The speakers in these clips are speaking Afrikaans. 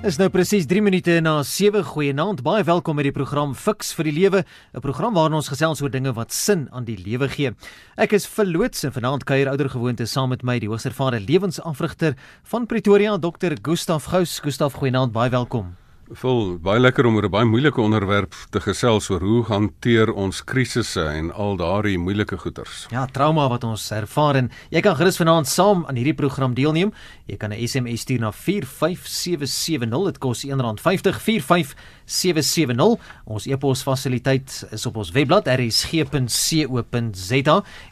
Is nou presies 3 minute na 7 goeienaand. Baie welkom by die program Fix vir die Lewe, 'n program waarin ons gesels oor dinge wat sin aan die lewe gee. Ek is verloots en vanaand kuier ouer gewoonte saam met my die hoogstervader lewensafrigter van Pretoria, Dr. Gustaf Gous. Gustaf, goeienaand, baie welkom. Vol baie lekker om oor 'n baie moeilike onderwerp te gesels oor hoe hanteer ons krisisse en al daardie moeilike goeters. Ja, trauma wat ons ervaar en jy kan gerus vanaand saam aan hierdie program deelneem. Jy kan 'n SMS stuur na 45770. Dit kos R1.50 45770. Ons e-pos fasiliteit is op ons webblad rsg.co.za.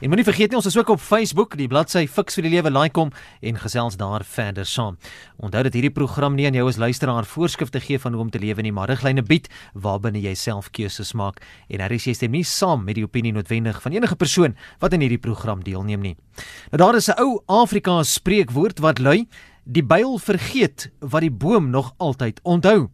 En moenie vergeet nie ons is ook op Facebook, die bladsy Fix vir die Lewe, like hom en gesels daar verder saam. Onthou dat hierdie program nie aan jou as luisteraar voorskrifte gee van hoe om te lewe nie, maar riglyne bied waarbinne jy self keuses maak en daar is jy stem nie saam met die opinie noodwendig van enige persoon wat in hierdie program deelneem nie. Nou daar is 'n ou Afrika spreekwoord wat lui: Die byl vergeet wat die boom nog altyd onthou.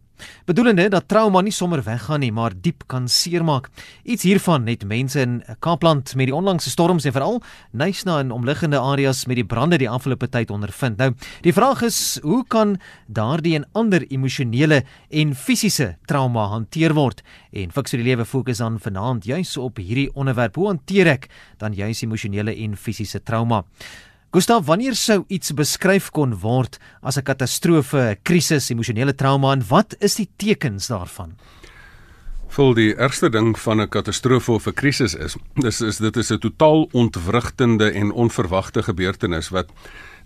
Bedoelende dat trauma nie sommer weggaan nie, maar diep kan seermaak. Iets hiervan het mense in Kaapland met die onlangse storms en veral Nysna en omliggende areas met die brande die afgelope tyd ondervind. Nou, die vraag is, hoe kan daardie en ander emosionele en fisiese trauma hanteer word? En Fiks vir die lewe fokus aan vanaand juis op hierdie onderwerp. Hoe hanteer ek dan juis emosionele en fisiese trauma? Gustav, wanneer sou iets beskryf kon word as 'n katastrofe, 'n krisis, emosionele trauma en wat is die tekens daarvan? Vol die ergste ding van 'n katastrofe of 'n krisis is, dis is dit is 'n totaal ontwrigtende en onverwagte gebeurtenis wat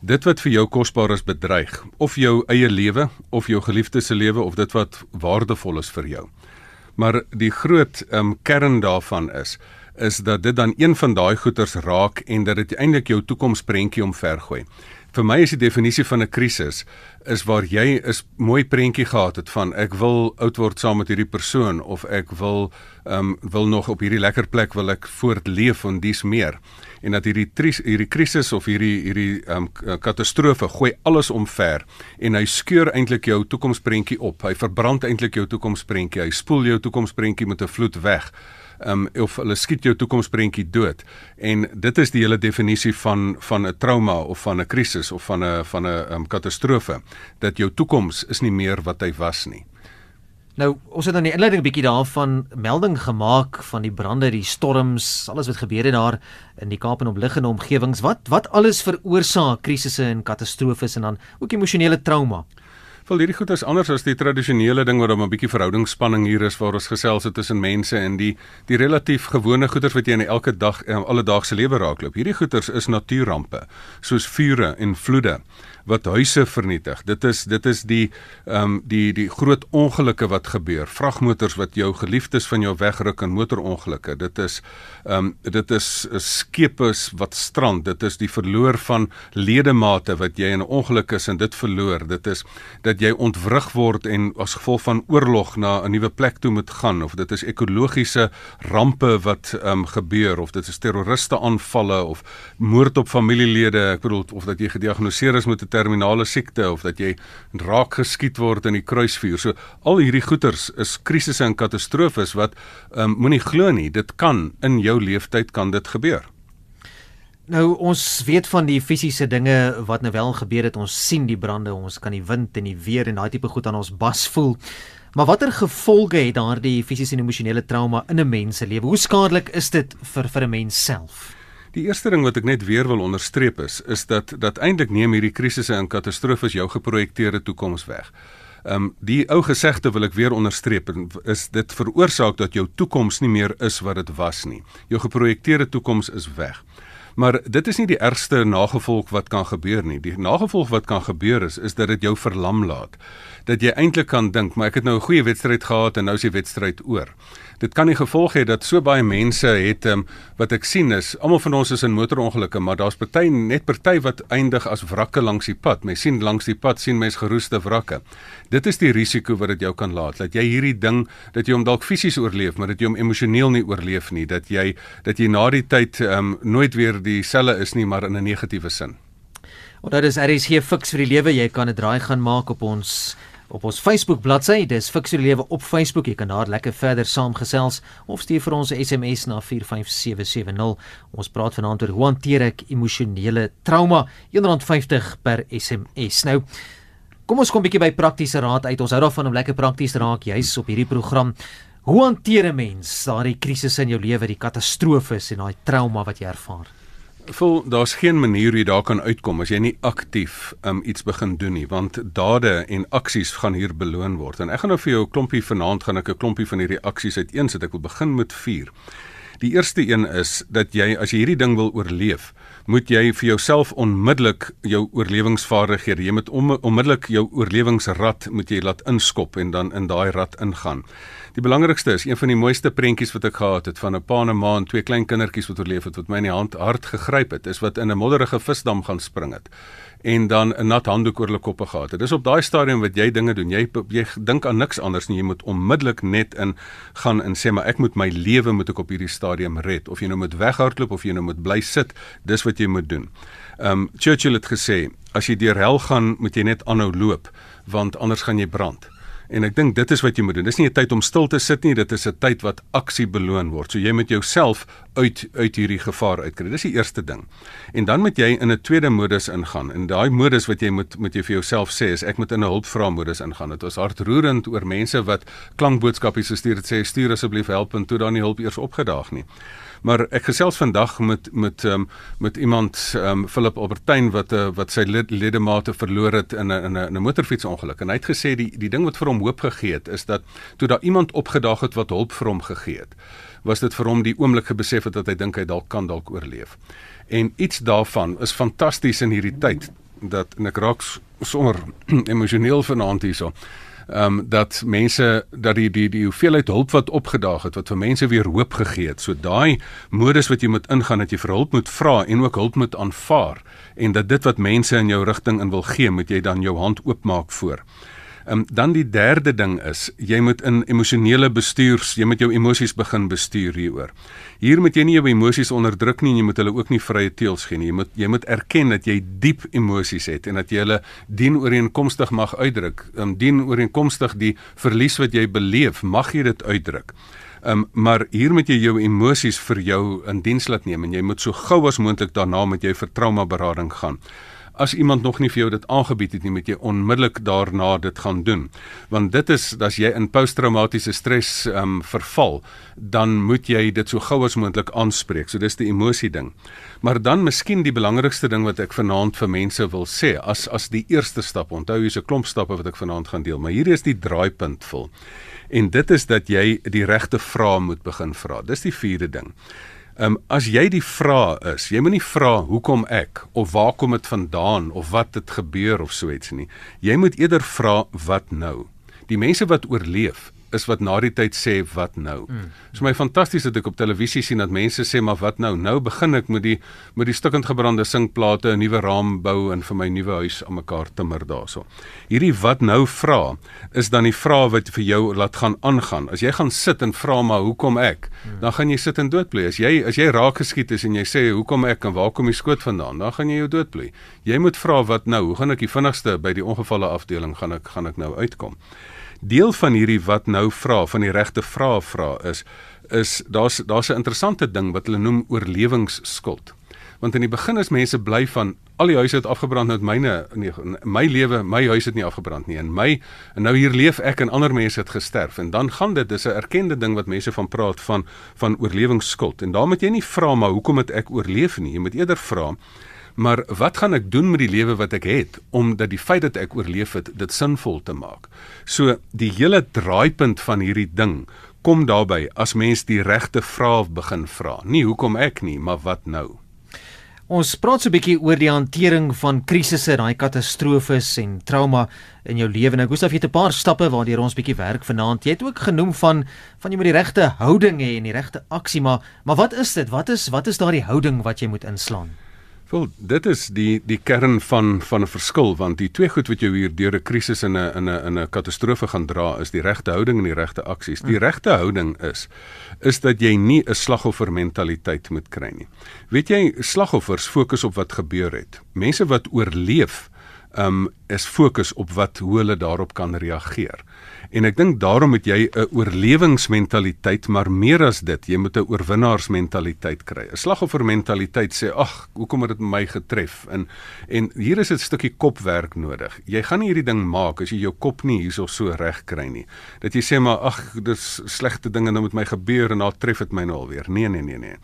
dit wat vir jou kosbaar is bedreig, of jou eie lewe of jou geliefdes se lewe of dit wat waardevol is vir jou. Maar die groot um, kern daarvan is is dat dit dan een van daai goeters raak en dat dit eintlik jou toekomsprentjie omvergooi. Vir my is die definisie van 'n krisis is waar jy is mooi prentjie gehad het van ek wil oud word saam met hierdie persoon of ek wil ehm um, wil nog op hierdie lekker plek wil ek voortleef en dis meer. En dat hierdie tris, hierdie krisis of hierdie hierdie ehm um, katastrofe gooi alles omver en hy skeur eintlik jou toekomsprentjie op. Hy verbrand eintlik jou toekomsprentjie hy spoel jou toekomsprentjie met 'n vloed weg um, of hulle skiet jou toekomsprentjie dood. En dit is die hele definisie van van 'n trauma of van 'n krisis of van 'n van 'n um, katastrofe dat jou toekoms is nie meer wat hy was nie. Nou, ons het dan die inleiding 'n bietjie daarvan melding gemaak van die brande, die storms, alles wat gebeur het daar in die Kaap en omliggende omgewings. Wat wat alles veroorsaak krisisse en katastrofes en dan ook emosionele trauma? Wel hierdie goed is anders as die tradisionele ding waar daar 'n bietjie verhoudingsspanning hier is waar ons gesels het tussen mense en die die relatief gewone goeders wat jy in elke dag en alledaagse lewe raakloop. Hierdie goeders is natuurrampe soos vure en vloede wat huise vernietig. Dit is dit is die ehm um, die die groot ongelukke wat gebeur. Vragmotors wat jou geliefdes van jou wegruk in motorongelukke. Dit is ehm um, dit is skepe wat strand. Dit is die verloor van ledemate wat jy in 'n ongeluk is en dit verloor. Dit is dat jy ontwrig word en as gevolg van oorlog na 'n nuwe plek toe moet gaan of dit is ekologiese rampe wat um, gebeur of dit is terroriste aanvalle of moord op familielede ek bedoel of dat jy gediagnoseer is met 'n terminale siekte of dat jy raak geskiet word in die kruisvuur so al hierdie goeters is krisisse en katastrofes wat um, moenie glo nie dit kan in jou lewenstyd kan dit gebeur Nou ons weet van die fisiese dinge wat nou wel gebeur het. Ons sien die brande, ons kan die wind en die weer en daai tipe goed aan ons bas voel. Maar watter gevolge het daardie fisiese en emosionele trauma in 'n mens se lewe? Hoe skadelik is dit vir vir 'n mens self? Die eerste ding wat ek net weer wil onderstreep is is dat dat eintlik neem hierdie krisisse en katastrofes jou geprojekteerde toekoms weg. Ehm um, die ou gesegde wil ek weer onderstreep is dit veroorsaak dat jou toekoms nie meer is wat dit was nie. Jou geprojekteerde toekoms is weg. Maar dit is nie die ergste nagevolg wat kan gebeur nie. Die nagevolg wat kan gebeur is is dat dit jou verlam laat. Dat jy eintlik kan dink, maar ek het nou 'n goeie wedstryd gehad en nou is die wedstryd oor dit kan die gevolg hê dat so baie mense het um, wat ek sien is almal van ons is in motorongelukke maar daar's party net party wat eindig as wrakke langs die pad. Mens sien langs die pad sien mens geroeste wrakke. Dit is die risiko wat dit jou kan laat dat jy hierdie ding dat jy hom dalk fisies oorleef maar dat jy hom emosioneel nie oorleef nie dat jy dat jy na die tyd um, nooit weer dieselfde is nie maar in 'n negatiewe sin. Want dit is RSG Fix vir die lewe. Jy kan 'n draai gaan maak op ons op ons Facebook bladsy. Dis Fiksie Lewe op Facebook. Jy kan daar lekker verder saamgesels of stuur vir ons 'n SMS na 45770. Ons praat vanaand oor hoe hanteer ek emosionele trauma? R1.50 per SMS. Nou Kom ons kom 'n bietjie by praktiese raad uit. Ons hou daarvan om lekker prakties raak juis op hierdie program. Hoe hanteer 'n mens daardie krisisse in jou lewe, die katastrofes en daai trauma wat jy ervaar? Vol daar's geen manier hoe jy daar kan uitkom as jy nie aktief um, iets begin doen nie, want dade en aksies gaan hier beloon word. En ek gaan nou vir jou 'n klompie vanaand gaan ek 'n klompie van hierdie aksies uiteensit. Ek wil begin met 4. Die eerste een is dat jy as jy hierdie ding wil oorleef, moet jy vir jouself onmiddellik jou oorlewingsvaardighede, jy moet om, onmiddellik jou oorlewingsrad moet jy laat inskop en dan in daai rad ingaan. Die belangrikste is een van die mooiste prentjies wat ek gehad het van 'n pa en 'n ma en twee klein kindertjies wat oorleef het wat my in die hand hart gegryp het, is wat in 'n modderige visdam gaan spring het en dan 'n nat handdoek oor hulle koppe gehad het. Dis op daai stadium wat jy dinge doen. Jy jy dink aan niks anders nie. Jy moet onmiddellik net in gaan en sê maar ek moet my lewe moet ek op hierdie stadium red of jy nou moet weghardloop of jy nou moet bly sit. Dis wat jy moet doen. Um Churchill het gesê as jy deur hel gaan, moet jy net aanhou loop want anders gaan jy brand. En ek dink dit is wat jy moet doen. Dis nie 'n tyd om stil te sit nie, dit is 'n tyd wat aksie beloon word. So jy moet jouself uit uit hierdie gevaar uitkry. Dis die eerste ding. En dan moet jy in 'n tweede modus ingaan. En daai modus wat jy moet moet jy vir jouself sê is ek moet in 'n hulpvra modus ingaan. Dit was hartroerend oor mense wat klankboodskapies gestuur het sê stuur asseblief help en toe dan nie hulp eers opgedaag nie. Maar ek gesels vandag met met um, met iemand um, Philip Albertyn wat uh, wat sy lid, ledemate verloor het in 'n in 'n 'n motorfietsongeluk en hy het gesê die die ding wat vir hom hoop gegee het is dat toe daar iemand opgedaag het wat hulp vir hom gegee het was dit vir hom die oomblik gebesef het dat hy dink hy dalk kan dalk oorleef. En iets daarvan is fantasties in hierdie tyd dat en ek raak sommer emosioneel vanaand hierso ehm um, dat mense dat die die die hoeveelheid hulp wat opgedaag het wat vir mense weer hoop gegee het. So daai modus wat jy moet ingaan dat jy vir hulp moet vra en ook hulp moet aanvaar en dat dit wat mense in jou rigting in wil gee, moet jy dan jou hand oopmaak voor. Ehm um, dan die derde ding is jy moet in emosionele bestuurs, jy moet jou emosies begin bestuur hieroor. Hier moet jy nie jou emosies onderdruk nie en jy moet hulle ook nie vrye teels gee nie. Jy moet jy moet erken dat jy diep emosies het en dat jy hulle dien ooreenkomstig mag uitdruk. Ehm um, dien ooreenkomstig die verlies wat jy beleef, mag jy dit uitdruk. Um, maar hier moet jy jou emosies vir jou in diens laat neem en jy moet so gou as moontlik daarna met jy vir trauma berading gaan as iemand nog nie vir jou dit aangebied het nie, moet jy onmiddellik daarna dit gaan doen. Want dit is as jy in posttraumatiese stres ehm um, verval, dan moet jy dit so gou as moontlik aanspreek. So dis die emosie ding. Maar dan miskien die belangrikste ding wat ek vanaand vir mense wil sê, as as die eerste stap, onthou hier's 'n klomp stappe wat ek vanaand gaan deel, maar hierdie is die draaipunt vol. En dit is dat jy die regte vrae moet begin vra. Dis die vierde ding. Ehm um, as jy die vraag is, jy moenie vra hoekom ek of waar kom dit vandaan of wat het gebeur of so iets nie. Jy moet eerder vra wat nou. Die mense wat oorleef, is wat na die tyd sê wat nou. Mm. Is my fantasties dat ek op televisie sien dat mense sê maar wat nou? Nou begin ek met die met die stukkend gebrande sinkplate, 'n nuwe raam bou en vir my nuwe huis aan mekaar timmer daarso. Hierdie wat nou vra is dan die vraag wat vir jou laat gaan aangaan. As jy gaan sit en vra maar hoekom ek, mm. dan gaan jy sit en doodbly. As jy as jy raak geskiet is en jy sê hoekom ek en waar kom die skoot vandaan, dan gaan jy jou doodbly. Jy moet vra wat nou? Hoe gaan ek die vinnigste by die ongevalle afdeling gaan ek gaan ek nou uitkom? Deel van hierdie wat nou vra van die regte vrae vra is is daar's daar's 'n interessante ding wat hulle noem oorlewingsskuld. Want in die begin is mense bly van al die huise het afgebrand met myne nee my lewe my huis het nie afgebrand nie. En my en nou hier leef ek en ander mense het gesterf. En dan gaan dit dis 'n erkende ding wat mense van praat van van oorlewingsskuld. En daarmee jy nie vra maar hoekom het ek oorleef nie? Jy moet eerder vra Maar wat gaan ek doen met die lewe wat ek het om dat die feit dat ek oorleef het dit sinvol te maak? So die hele draaipunt van hierdie ding kom daarby as mens die regte vrae begin vra. Nie hoekom ek nie, maar wat nou? Ons praat so 'n bietjie oor die hantering van krisisse, daai katastrofes en trauma in jou lewe. Nou Gustaf het 'n paar stappe waardeur ons bietjie werk vanaand. Jy het ook genoem van van jy moet die regte houding hê en die regte aksie, maar maar wat is dit? Wat is wat is daardie houding wat jy moet inslaan? Wel, dit is die die kern van van 'n verskil want die twee goed wat jou hier deur 'n krisis in 'n in 'n in 'n katastrofe gaan dra is die regte houding en die regte aksies. Die mm. regte houding is is dat jy nie 'n slagoffer mentaliteit moet kry nie. Weet jy, slagoffers fokus op wat gebeur het. Mense wat oorleef um is fokus op wat hoe hulle daarop kan reageer. En ek dink daarom moet jy 'n oorlewingsmentaliteit, maar meer as dit, jy moet 'n oorwinnaarsmentaliteit kry. 'n Slagoffermentaliteit sê, "Ag, hoekom het dit my getref?" En en hier is 'n stukkie kopwerk nodig. Jy gaan nie hierdie ding maak as jy jou kop nie hierso so reg kry nie. Dat jy sê maar, "Ag, dis slegte dinge nou met my gebeur en nou tref dit my nou alweer." Nee, nee, nee, nee.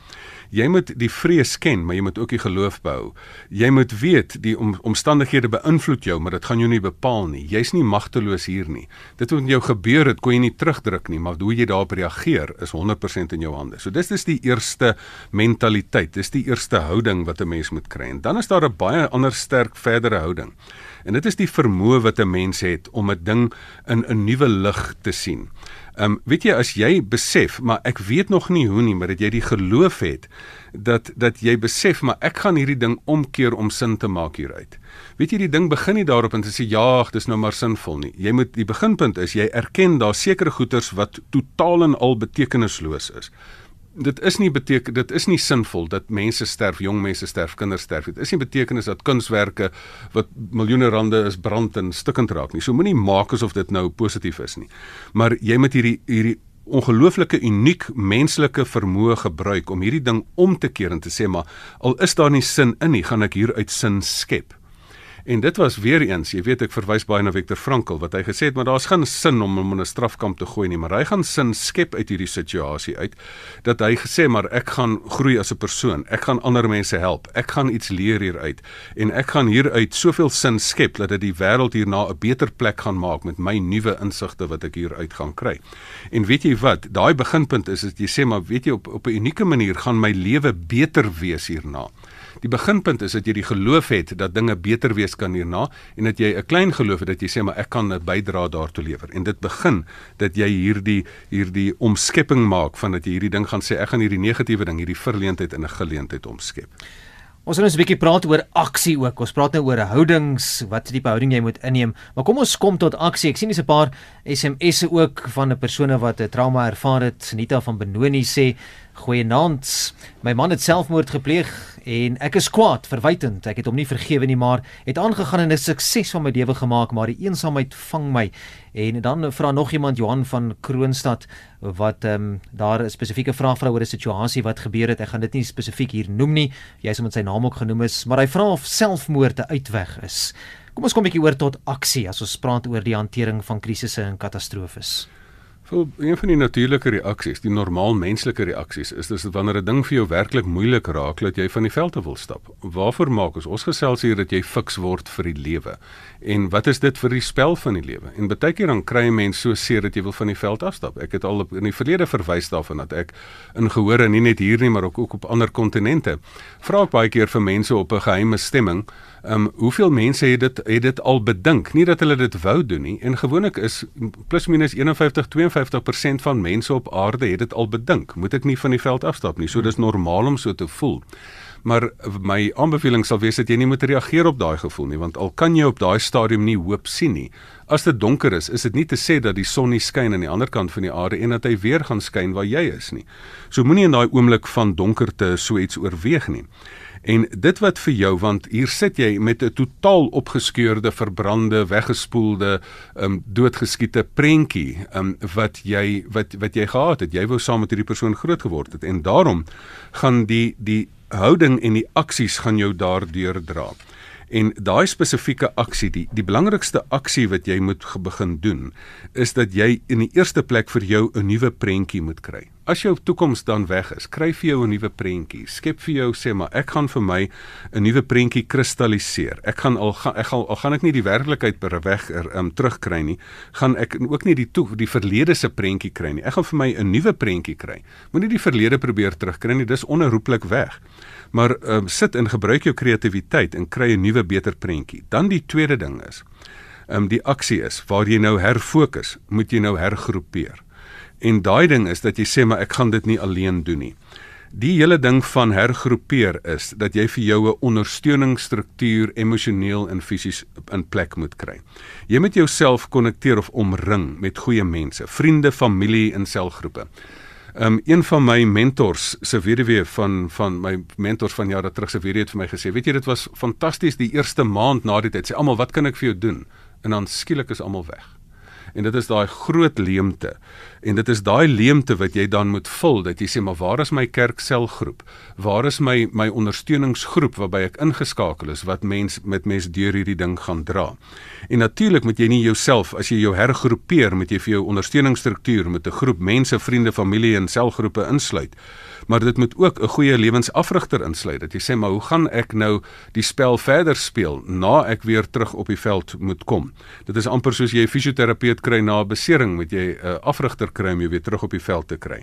Jy moet die vrees ken, maar jy moet ook die geloof behou. Jy moet weet die om, omstandighede beïnvloed jou, maar dit gaan jou nie bepaal nie. Jy's nie magteloos hier nie. Dit wat met jou gebeur het, kon jy nie terugdruk nie, maar hoe jy daarop reageer is 100% in jou hande. So dis is die eerste mentaliteit. Dis die eerste houding wat 'n mens moet kry. En dan is daar 'n baie ander sterk verdere houding. En dit is die vermoë wat 'n mens het om 'n ding in 'n nuwe lig te sien. Ehm um, weet jy as jy besef, maar ek weet nog nie hoe nie, maar dat jy die geloof het dat dat jy besef maar ek gaan hierdie ding omkeer om sin te maak hieruit. Weet jy die ding begin nie daarop en te sê ja, dis nou maar sinvol nie. Jy moet die beginpunt is jy erken daar sekere goeters wat totaal en al betekenisloos is dit is nie beteken dit is nie sinvol dat mense sterf, jong mense sterf, kinders sterf. Dit is nie betekenis dat kunswerke wat miljoene rande is brand en stukkend raak nie. So moenie maak asof dit nou positief is nie. Maar jy moet hierdie hierdie ongelooflike uniek menslike vermoë gebruik om hierdie ding om te keer en te sê maar al is daar nie sin in nie, gaan ek hieruit sin skep. En dit was weer eens, jy weet ek verwys baie na Viktor Frankl wat hy gesê het maar daar's geen sin om hom in 'n strafkamp te gooi nie, maar hy gaan sin skep uit hierdie situasie uit dat hy gesê maar ek gaan groei as 'n persoon, ek gaan ander mense help, ek gaan iets leer hieruit en ek gaan hieruit soveel sin skep dat dit die wêreld hierna 'n beter plek gaan maak met my nuwe insigte wat ek hieruit gaan kry. En weet jy wat, daai beginpunt is dat jy sê maar weet jy op op 'n unieke manier gaan my lewe beter wees hierna. Die beginpunt is dat jy die geloof het dat dinge beter wees kan hierna en dat jy 'n klein geloof het dat jy sê maar ek kan 'n bydrae daartoe lewer. En dit begin dat jy hierdie hierdie omskepping maak van dat jy hierdie ding gaan sê ek gaan hierdie negatiewe ding, hierdie verleentheid in 'n geleentheid omskep. Ons gaan ons 'n bietjie praat oor aksie ook. Ons praat nou oor houdings, wat tipe houding jy moet inneem. Maar kom ons kom tot aksie. Ek sien dis 'n paar SMS'e ook van 'n persone wat 'n trauma ervaar het. Nita van Benoni sê: "Goeienaand. My man het selfmoord gepleeg en ek is kwaad, verwytend. Ek het hom nie vergewe nie, maar het aangegaan en 'n sukses van my lewe gemaak, maar die eensaamheid vang my." En dan vra nog iemand Johan van Kroonstad wat ehm um, daar 'n spesifieke vraag vra oor 'n situasie wat gebeur het. Ek gaan dit nie spesifiek hier noem nie. Jy sê met sy naam ook genoem is, maar hy vra of selfmoord 'n uitweg is. Kom ons kom 'n bietjie oor tot aksie as ons praat oor die hantering van krisisse en katastrofes. Vir een van die natuurlike reaksies, die normaal menslike reaksies, is dis wanneer 'n ding vir jou werklik moeilik raak dat jy van die veld af wil stap. Waarvoor maak ons? Ons gesels hier dat jy fiks word vir die lewe. En wat is dit vir die spel van die lewe? En baie keer dan kry 'n mens so seer dat jy wil van die veld afstap. Ek het al op, in die verlede verwys daarvan dat ek in gehore nie net hier nie, maar ook, ook op ander kontinente vra ek baie keer vir mense op 'n geheime stemming Ehm um, hoeveel mense het dit het dit al bedink? Nie dat hulle dit wou doen nie. En gewoonlik is plus minus 51 52% van mense op aarde het dit al bedink. Moet ek nie van die veld afstap nie. So dis normaal om so te voel. Maar my aanbeveling sal wees dat jy nie moet reageer op daai gevoel nie, want al kan jy op daai stadium nie hoop sien nie. As dit donker is, is dit nie te sê dat die son nie skyn aan die ander kant van die aarde en dat hy weer gaan skyn waar jy is nie. So moenie in daai oomblik van donkerte so iets oorweeg nie. En dit wat vir jou want hier sit jy met 'n totaal opgeskeurde, verbrande, weggespoelde, um doodgeskiete prentjie um wat jy wat wat jy gehad het. Jy wou saam met hierdie persoon groot geword het en daarom gaan die die houding en die aksies gaan jou daardeur dra. En daai spesifieke aksie, die die belangrikste aksie wat jy moet begin doen, is dat jy in die eerste plek vir jou 'n nuwe prentjie moet kry. As jou toekoms dan weg is, kry vir jou 'n nuwe prentjie. Skep vir jou sê maar ek gaan vir my 'n nuwe prentjie kristalliseer. Ek gaan al gaan ek gaan al gaan ek nie die werklikheid per weg er, um, terugkry nie, gaan ek ook nie die toe die verlede se prentjie kry nie. Ek gaan vir my 'n nuwe prentjie kry. Moenie die verlede probeer terugkry nie, dis onherroepelik weg. Maar um, sit en gebruik jou kreatiwiteit en kry 'n nuwe beter prentjie. Dan die tweede ding is, ehm um, die aksie is waar jy nou herfokus, moet jy nou hergroepeer. En daai ding is dat jy sê maar ek gaan dit nie alleen doen nie. Die hele ding van hergroepeer is dat jy vir jou 'n ondersteuningsstruktuur emosioneel en fisies in plek moet kry. Jy moet jouself konnekteer of omring met goeie mense, vriende, familie en selgroepe. Um een van my mentors se weduwee van van my mentors van jare terug se weduwee het vir my gesê, weet jy dit was fantasties die eerste maand na die tyd. Sê almal, wat kan ek vir jou doen? En dan skielik is almal weg en dit is daai groot leemte. En dit is daai leemte wat jy dan moet vul dat jy sê maar waar is my kerkselgroep? Waar is my my ondersteuningsgroep waarby ek ingeskakel is wat mens met mens deur hierdie ding gaan dra? En natuurlik moet jy nie jouself as jy jou hergroepeer met jy vir jou ondersteuningsstruktuur met 'n groep mense, vriende, familie en selgroepe insluit maar dit moet ook 'n goeie lewensafrigter insluit. Dat jy sê maar hoe gaan ek nou die spel verder speel na ek weer terug op die veld moet kom? Dit is amper soos jy 'n fisioterapeut kry na 'n besering, moet jy 'n afrigter kry om jou weer terug op die veld te kry.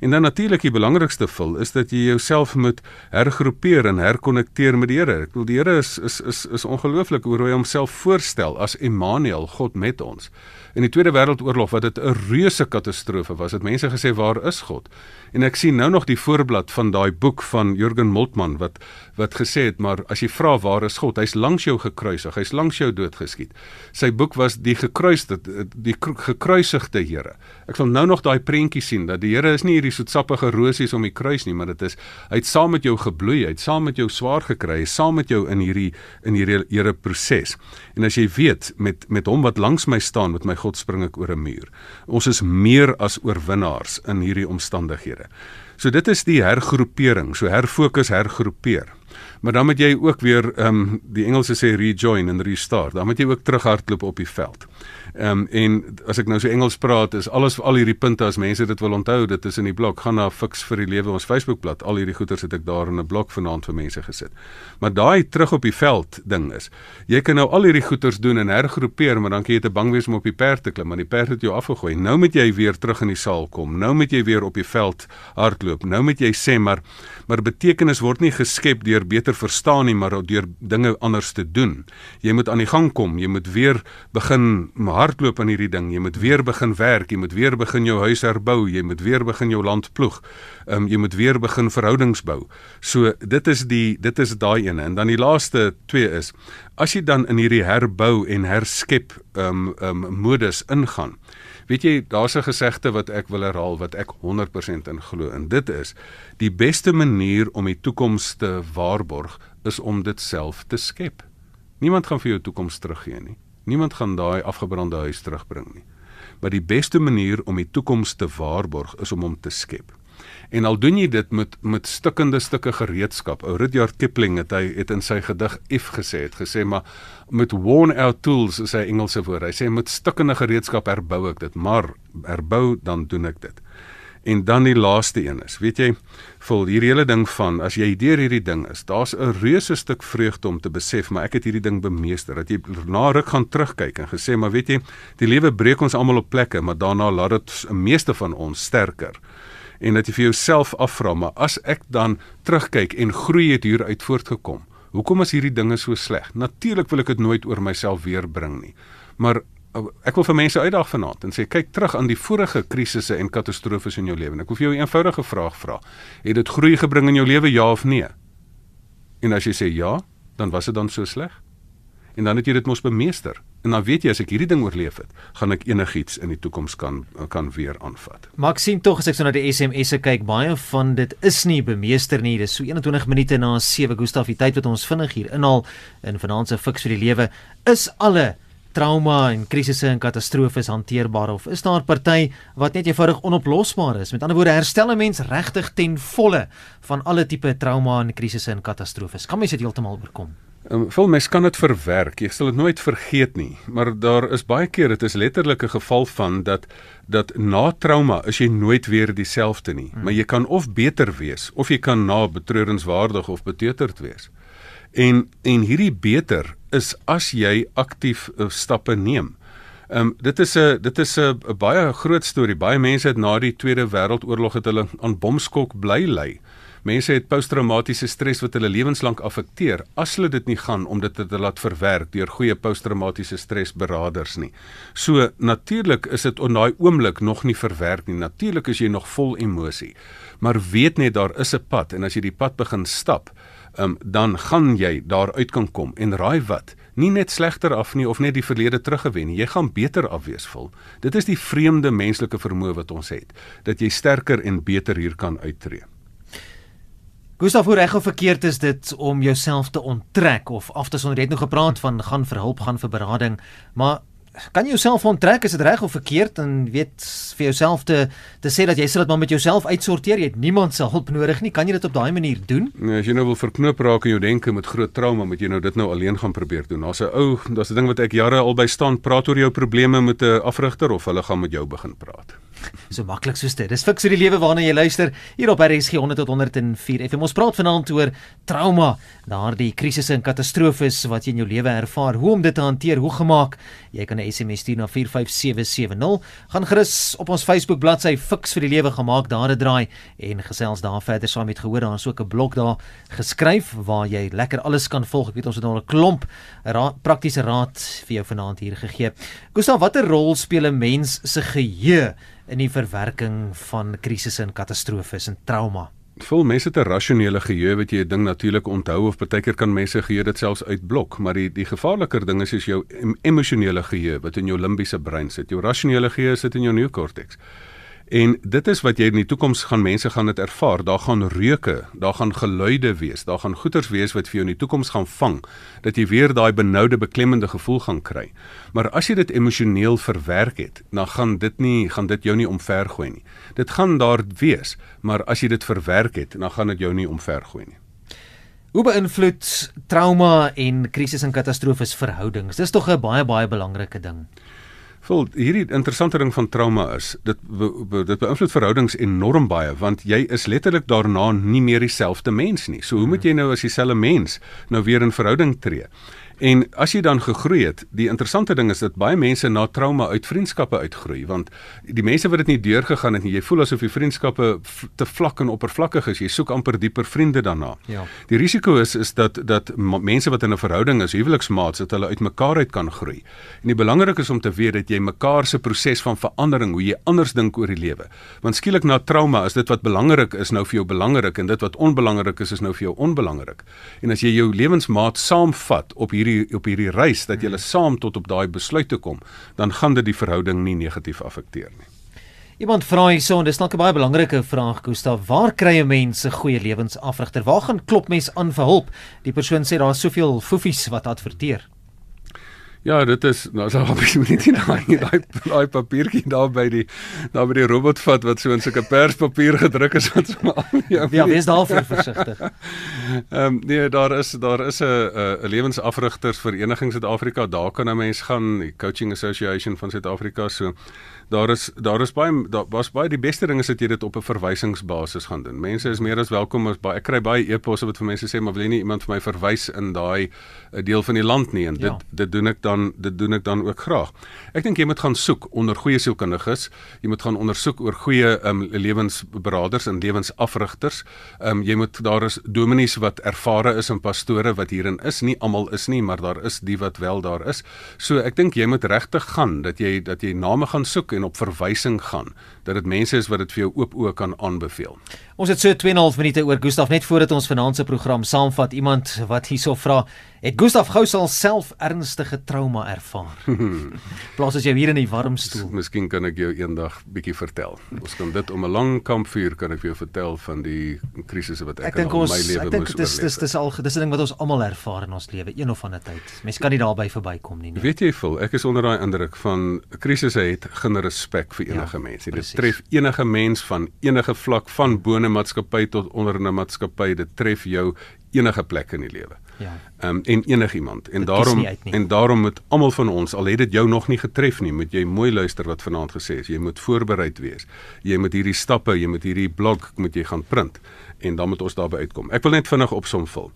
En dan natuurlik die belangrikste vul is dat jy jouself moet hergroepeer en herkonnekteer met die Here. Ek bedoel die Here is is is is ongelooflik hoe hy homself voorstel as Immanuel, God met ons. In die Tweede Wêreldoorlog wat dit 'n reuse katastrofe was, het mense gesê waar is God? En ek sien nou nog die voorblad van daai boek van Jürgen Moltmann wat wat gesê het maar as jy vra waar is God, hy's langs jou gekruisig, hy's langs jou doodgeskiet. Sy boek was die gekruiste die gekruisigde Here. Ek sal nou nog daai prentjie sien dat die Here is nie hierdie soetsappige rosies om die kruis nie, maar dit is hy het saam met jou gebloei, hy het saam met jou swaar gekry, hy is saam met jou in hierdie in hierdie Here proses. En as jy weet met met hom wat langs my staan met my God spring ek oor 'n muur. Ons is meer as oorwinnaars in hierdie omstandighede. So dit is die hergroepering, so herfokus, hergroepeer. Maar dan moet jy ook weer ehm um, die Engelse sê rejoin en restart. Dan moet jy ook terughardloop op die veld. Ehm um, en as ek nou so Engels praat, is alles al hierdie punte as mense dit wil onthou, dit is in die blok. Gaan na Fix vir die Lewe ons Facebookblad. Al hierdie goeters het ek daar in 'n blok vanaand vir mense gesit. Maar daai terug op die veld ding is, jy kan nou al hierdie goeters doen en hergroepeer, maar dan kan jy te bang wees om op die perd te klim, want die perd het jou afgegooi. Nou moet jy weer terug in die saal kom. Nou moet jy weer op die veld hardloop. Nou moet jy sê maar maar betekenis word nie geskep deur beter verstaan nie, maar deur dinge anders te doen. Jy moet aan die gang kom. Jy moet weer begin hardloop aan hierdie ding. Jy moet weer begin werk, jy moet weer begin jou huis herbou, jy moet weer begin jou land ploeg. Ehm um, jy moet weer begin verhoudings bou. So dit is die dit is daai ene. En dan die laaste twee is as jy dan in hierdie herbou en herskep ehm um, ehm um, modus ingaan. Weet jy, daar's 'n gesegde wat ek wil herhaal wat ek 100% in glo en dit is die beste manier om die toekoms te waarborg is om dit self te skep. Niemand gaan vir jou toekoms teruggee nie. Niemand gaan daai afgebrande huis terugbring nie. Maar die beste manier om die toekoms te waarborg is om hom te skep. En al doen jy dit met met stikkende stukke gereedskap. Ou Rudyard Kipling het hy het in sy gedig If gesê het gesê maar met worn out tools is hy Engelse woord. Hy sê met stikkende gereedskap herbou ek dit, maar herbou dan doen ek dit. En dan die laaste een is, weet jy, vol hierdie hele ding van as jy deur hierdie ding is, daar's 'n reuse stuk vreugde om te besef, maar ek het hierdie ding bemeester. Dat jy na ruk gaan terugkyk en gesê, maar weet jy, die lewe breek ons almal op plekke, maar daarna laat dit meeste van ons sterker. En dat jy vir jouself afvra, maar as ek dan terugkyk en groei het hier uit voortgekom, hoekom is hierdie dinge so sleg? Natuurlik wil ek dit nooit oor myself weer bring nie. Maar ek wil vir mense uitdaag vanaand en sê kyk terug aan die vorige krisisse en katastrofes in jou lewe. Ek wil vir jou 'n eenvoudige vraag vra. Het dit groei gebring in jou lewe ja of nee? En as jy sê ja, dan was dit dan so sleg? En dan het jy dit mos bemeester. En dan weet jy as ek hierdie ding oorleef het, gaan ek enigiets in die toekoms kan kan weer aanvat. Maar ek sien tog as ek so na die SMS'e kyk, baie van dit is nie bemeester nie. Dis so 21 minute na 7 Gustaf, die tyd wat ons vinnig hier inhaal in vanaand se fiks vir die lewe is alle trauma en krisisse en katastrofes hanteerbaar of is daar 'n party wat net eenvoudig onoplosbaar is? Met ander woorde, herstel 'n mens regtig ten volle van alle tipe trauma en krisisse en katastrofes? Kan mens dit heeltemal oorkom? Um, Vol mens kan dit verwerk. Jy sal dit nooit vergeet nie. Maar daar is baie keer dit is letterlik 'n geval van dat dat na trauma is jy nooit weer dieselfde nie. Hmm. Maar jy kan of beter wees of jy kan na betreurenswaardig of beteuterd wees. En en hierdie beter is as jy aktief uh, stappe neem. Ehm um, dit is 'n dit is 'n baie groot storie. Baie mense het na die Tweede Wêreldoorlog het hulle aan bomskok bly lê. Mense het posttraumatiese stres wat hulle lewenslank affekteer as hulle dit nie gaan om dit te laat verwerk deur goeie posttraumatiese stresberaders nie. So natuurlik is dit op daai oomblik nog nie verwerk nie. Natuurlik is jy nog vol emosie. Maar weet net daar is 'n pad en as jy die pad begin stap, um, dan gaan jy daar uit kan kom en raai wat nie net slegter af nie of net die verlede teruggewen nie. Jy gaan beter afwees vol. Dit is die vreemde menslike vermoë wat ons het, dat jy sterker en beter hier kan uittreë. Gustav, hoe reg of verkeerd is dit om jouself te onttrek of af te sonder? Jy het nou gepraat van gaan vir hulp, gaan vir berading, maar kan jy jouself onttrek? Is dit reg of verkeerd? En weet vir jouself te te sê dat jy sal dit maar met jouself uitsorteer jy het niemand se hulp nodig nie kan jy dit op daai manier doen? Nee as jy nou wil verknoop raak in jou denke met groot trauma moet jy nou dit nou alleen gaan probeer doen. Daar's 'n ou daar's 'n ding wat ek jare al by staan praat oor jou probleme met 'n afrigter of hulle gaan met jou begin praat So maklik soos dit. Dis fiks vir die lewe waarna jy luister hier op RSG 100 tot 104 FM. Ons praat vanaand oor trauma, daardie krisisse en katastrofes wat jy in jou lewe ervaar, hoe om dit te hanteer, hoe gemaak. Jy kan 'n SMS stuur na 45770. Gaan gerus op ons Facebook bladsy Fiks vir die lewe gemaak daar 'n draai en gesels daar verder saam met gehoor daar is ook 'n blok daar geskryf waar jy lekker alles kan volg. Ek weet ons het al 'n klomp raad, praktiese raad vir jou vanaand hier gegee. Gustav, watter rol speel 'n mens se geheue in die verwerking van krisisse en katastrofes en trauma. Vol mense 'n rasionele geheue wat jy 'n ding natuurlik onthou of baie keer kan mense geheue dit selfs uitblok, maar die die gevaarliker ding is is jou emosionele geheue wat in jou limbiese brein sit. Jou rasionele geheue sit in jou neokorteks. En dit is wat jy in die toekoms gaan mense gaan dit ervaar. Daar gaan reuke, daar gaan geluide wees, daar gaan goeters wees wat vir jou in die toekoms gaan vang dat jy weer daai benoude beklemmende gevoel gaan kry. Maar as jy dit emosioneel verwerk het, dan gaan dit nie gaan dit jou nie omvergooi nie. Dit gaan daar wees, maar as jy dit verwerk het, dan gaan dit jou nie omvergooi nie. Hoe beïnvloed trauma en krisis en katastrofes verhoudings? Dis tog 'n baie baie belangrike ding. Vol hierdie interessante ding van trauma is dit be, be, dit beïnvloed verhoudings enorm baie want jy is letterlik daarna nie meer dieselfde mens nie. So hoe moet jy nou as dieselfde mens nou weer in verhouding tree? En as jy dan gegroei het, die interessante ding is dat baie mense na trauma uit vriendskappe uitgroei want die mense wat dit nie deurgegaan het nie, jy voel asof die vriendskappe te vlak en oppervlakkig is. Jy soek amper dieper vriende daarna. Ja. Die risiko is is dat dat mense wat in 'n verhouding is, huweliksmaats, dat hulle uitmekaar uit kan groei. En die belangrik is om te weet dat jy mekaar se proses van verandering, hoe jy anders dink oor die lewe. Want skielik na trauma is dit wat belangrik is nou vir jou belangrik en dit wat onbelangrik is is nou vir jou onbelangrik. En as jy jou lewensmaat saamvat op hierdie hierdie op hierdie reis dat julle saam tot op daai besluit te kom, dan gaan dit die verhouding nie negatief affekteer nie. Iemand vra hierso en dis dalk 'n baie belangrike vraag Gustaf, waar kry 'n mens 'n goeie lewensafrigter? Waar gaan klop mens aan vir hulp? Die persoon sê daar's soveel foefies wat adverteer. Ja, dit is nou so 'n bietjie net daai daai daai papiertjie daar by die daar by die robotvat wat so in sulke perspapier gedruk is wat so al Ja, ja wees daarvoor versigtig. Ehm um, nee, daar is daar is 'n 'n lewensafrigters vereniging Suid-Afrika. Daar kan 'n mens gaan, die Coaching Association van Suid-Afrika so daar is daar is baie daar was baie die beste ding is dat jy dit op 'n verwysingsbasis gaan doen. Mense is meer as welkom as baie ek kry baie e-posse wat vir mense sê maar wil jy nie iemand vir my verwys in daai eh, deel van die land nie en dit ja. dit doen ek dan dit doen ek dan ook graag. Ek dink jy moet gaan soek onder goeie sielkundiges. Jy moet gaan ondersoek oor goeie um, lewensberaders en lewensafrigters. Um, jy moet daar is dominees wat ervare is en pastore wat hierin is. Nie almal is nie, maar daar is die wat wel daar is. So ek dink jy moet regtig gaan dat jy dat jy name gaan soek en op verwysing gaan dat dit mense is wat dit vir jou oop oë kan aanbeveel. Ons het so 2.5 minute oor Gustaf net voordat ons vanaand se program saamvat. Iemand wat hierso vra, het Gustaf gou sal self ernstige trauma ervaar? Plaas as jy hier in die warm stoel. Miskien kan ek jou eendag bietjie vertel. Ons kan dit om 'n lang kampvuur kan ek vir jou vertel van die krisisse wat ek, ek in ons, my lewe moes oorleef. Ek dink dis dis dis al dis 'n ding wat ons almal ervaar in ons lewe een of ander tyd. Mense kan nie daarby verbykom nie. nie. Weet jy vol, ek is onder daai indruk van krisisse het geen respek vir enige ja, mens. Dit tref enige mens van enige vlak van bo 'n maatskappy tot onder 'n maatskappy, dit tref jou enige plek in die lewe. Ja. Ehm um, en enigiemand. En dit daarom en daarom moet almal van ons, al het dit jou nog nie getref nie, moet jy mooi luister wat vanaand gesê is. Jy moet voorbereid wees. Jy moet hierdie stappe, jy moet hierdie blok moet jy gaan print en dan moet ons daarby uitkom. Ek wil net vinnig opsom vul.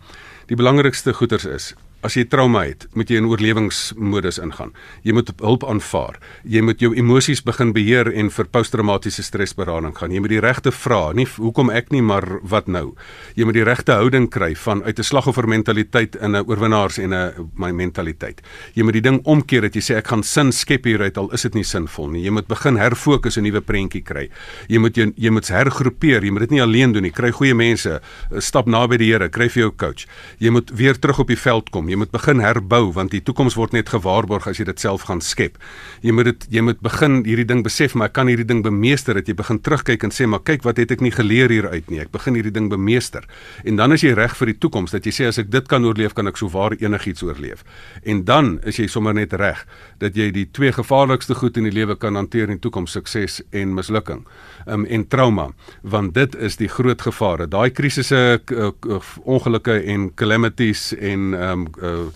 Die belangrikste goeters is As jy trauma het, moet jy in oorlewingsmodus ingaan. Jy moet hulp aanvaar. Jy moet jou emosies begin beheer en vir posttraumatiese stresberading gaan. Jy moet die regte vra, nie hoekom ek nie, maar wat nou. Jy moet die regte houding kry van uit 'n slagoffermentaliteit mentaliteit in 'n oorwinnaars en 'n my mentaliteit. Jy moet die ding omkeer dat jy sê ek gaan sin skep hieruit al is dit nie sinvol nie. Jy moet begin herfokus 'n nuwe prentjie kry. Jy moet jy, jy moet hergroepeer. Jy moet dit nie alleen doen nie. Kry goeie mense, stap naby die Here, kry vir jou coach. Jy moet weer terug op die veld kom. Jy moet begin herbou want die toekoms word net gewaarborg as jy dit self gaan skep. Jy moet dit jy moet begin hierdie ding besef maar ek kan hierdie ding bemeester dat jy begin terugkyk en sê maar kyk wat het ek nie geleer hieruit nie. Ek begin hierdie ding bemeester. En dan is jy reg vir die toekoms dat jy sê as ek dit kan oorleef kan ek souwaar enigiets oorleef. En dan is jy sommer net reg dat jy die twee gevaarlikste goed in die lewe kan hanteer in toekoms sukses en mislukking. Um, en trauma want dit is die groot gevare. Daai krisisse ongelukke en calamities en um, uh,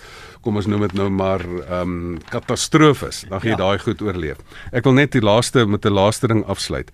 kom ons noem dit nou maar ehm um, katastrofes, dan gaan jy ja. daai goed oorleef. Ek wil net die laaste met 'n laaste ding afsluit.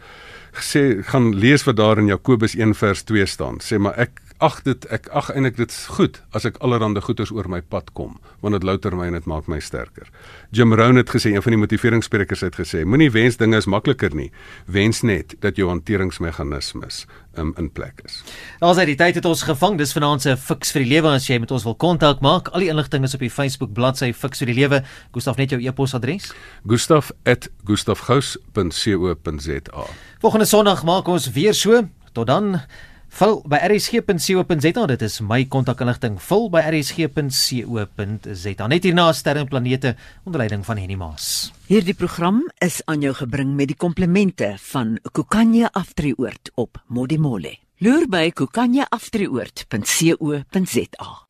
Sê gaan lees wat daar in Jakobus 1 vers 2 staan. Sê maar ek ag dit ek ag eintlik dit goed as ek allerhande goeders oor my pad kom want dit louter my en dit maak my sterker. Jim Rohn het gesê een van die motiveringssprekers het gesê moenie wens dinge is makliker nie. Wens net dat jou hanteringsmeganismes um, in plek is. Daar's uit die tyd het ons gevang. Dis vanaand se Fix vir die Lewe as jy met ons wil kontak maak. Al die inligting is op die Facebook bladsy Fix vir die Lewe. Gustaf net jou e-posadres. gustaf@gustafgous.co.za. Volgende Sondag maak ons weer so. Tot dan. Vul by rsg.co.za dit is my kontakinligting vul by rsg.co.za net hierna sterrenplanete onder leiding van Henny Maas. Hierdie program is aan jou gebring met die komplimente van Kokanye Aftreeoort op Modimolle. Loer by kokanyeaftreeoort.co.za.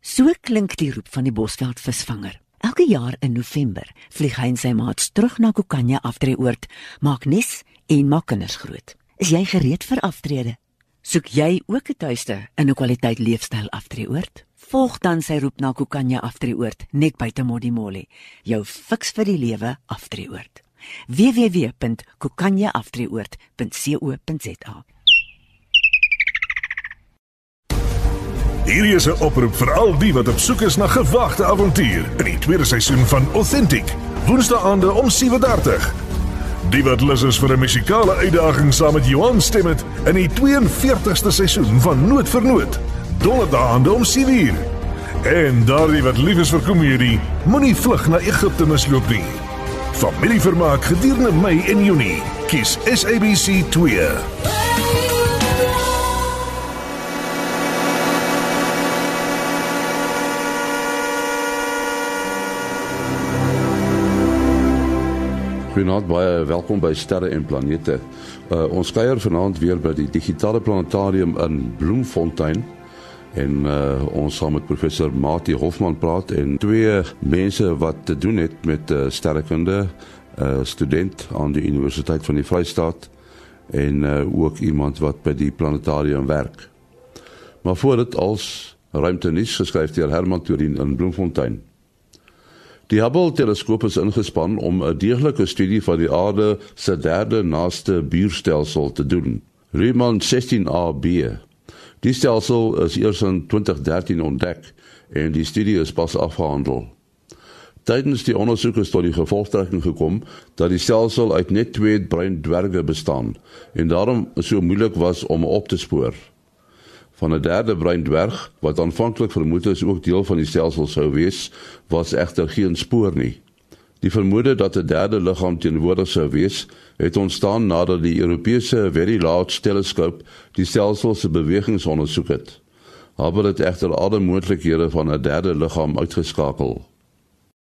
So klink die roep van die Bosveld visvanger. Elke jaar in November vlieg hy en sy maats terug na Kokanye Aftreeoort, maak nes en maak kinders groot. Is jy gereed vir aftrede? Soek jy ook 'n tuiste in 'n kwaliteit leefstyl aftreeoord? Volg dan sy roep na Kokanya aftreeoord net buite Modimolle. Jou fiks vir die lewe aftreeoord. www.kokanyaftreeoord.co.za Hierdie is 'n oproep vir al die wat op soek is na gewagte avontuur in die tweede seisoen van Authentic. Woensdae aande om 7:30 Die wat lus is vir 'n musikale uitdaging saam met Johan Stemmet in die 42ste seisoen van Noot vir Noot. Donderdaande om 7uur. En daardie wat lief is vir komedie, moenie vlug na Egipte misloop nie. Familievermaak gedurende Mei en Junie. Kies SABC 2. Goeienaand, baie welkom by Sterre en Planete. Uh, ons kuier vanaand weer by die digitale planetarium in Bloemfontein en uh, ons gaan met professor Mati Hofman praat en twee mense wat te doen het met uh, sterrekunde, 'n uh, student aan die Universiteit van die Vrystaat en uh, ook iemand wat by die planetarium werk. Maar voor dit als ruimtenis geskryf deur Herman Turin in Bloemfontein. Die Hubble teleskoop is ingespan om 'n deeglike studie van die aarde se derde naaste buurstelsel te doen, Riemann 16AB. Die stelsel is eers in 2013 ontdek en die studie is pas afgehandel. Tydens die ondersoek is tot die gevolgtrekking gekom dat die stelsel uit net twee bruin dwerge bestaan en daarom so moeilik was om op te spoor van 'n derde bruin dwerg wat aanvanklik vermoed is ook deel van die stelsel sou wees, was egter geen spoor nie. Die vermoede dat 'n derde liggaam teenwoordig sou wees, het ontstaan nadat die Europese Very Large Telescope die stelsel se bewegings ondersoek het. Maar dit egter alle moontlikhede van 'n derde liggaam uitgeskakel.